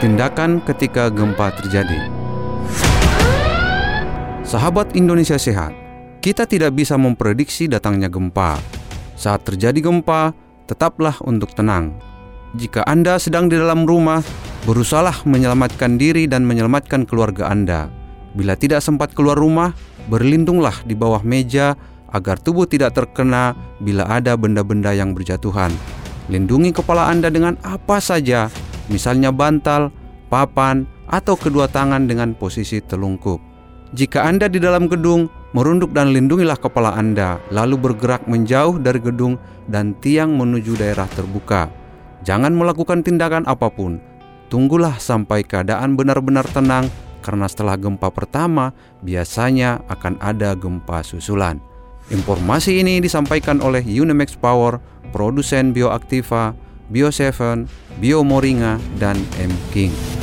Tindakan ketika gempa terjadi. Sahabat Indonesia sehat, kita tidak bisa memprediksi datangnya gempa. Saat terjadi gempa, tetaplah untuk tenang. Jika Anda sedang di dalam rumah, berusahalah menyelamatkan diri dan menyelamatkan keluarga Anda. Bila tidak sempat keluar rumah, berlindunglah di bawah meja agar tubuh tidak terkena bila ada benda-benda yang berjatuhan. Lindungi kepala Anda dengan apa saja misalnya bantal, papan, atau kedua tangan dengan posisi telungkup. Jika Anda di dalam gedung, merunduk dan lindungilah kepala Anda, lalu bergerak menjauh dari gedung dan tiang menuju daerah terbuka. Jangan melakukan tindakan apa pun. Tunggulah sampai keadaan benar-benar tenang, karena setelah gempa pertama biasanya akan ada gempa susulan. Informasi ini disampaikan oleh Unimax Power, produsen Bioaktiva, Bio7, Bio Moringa, dan M King.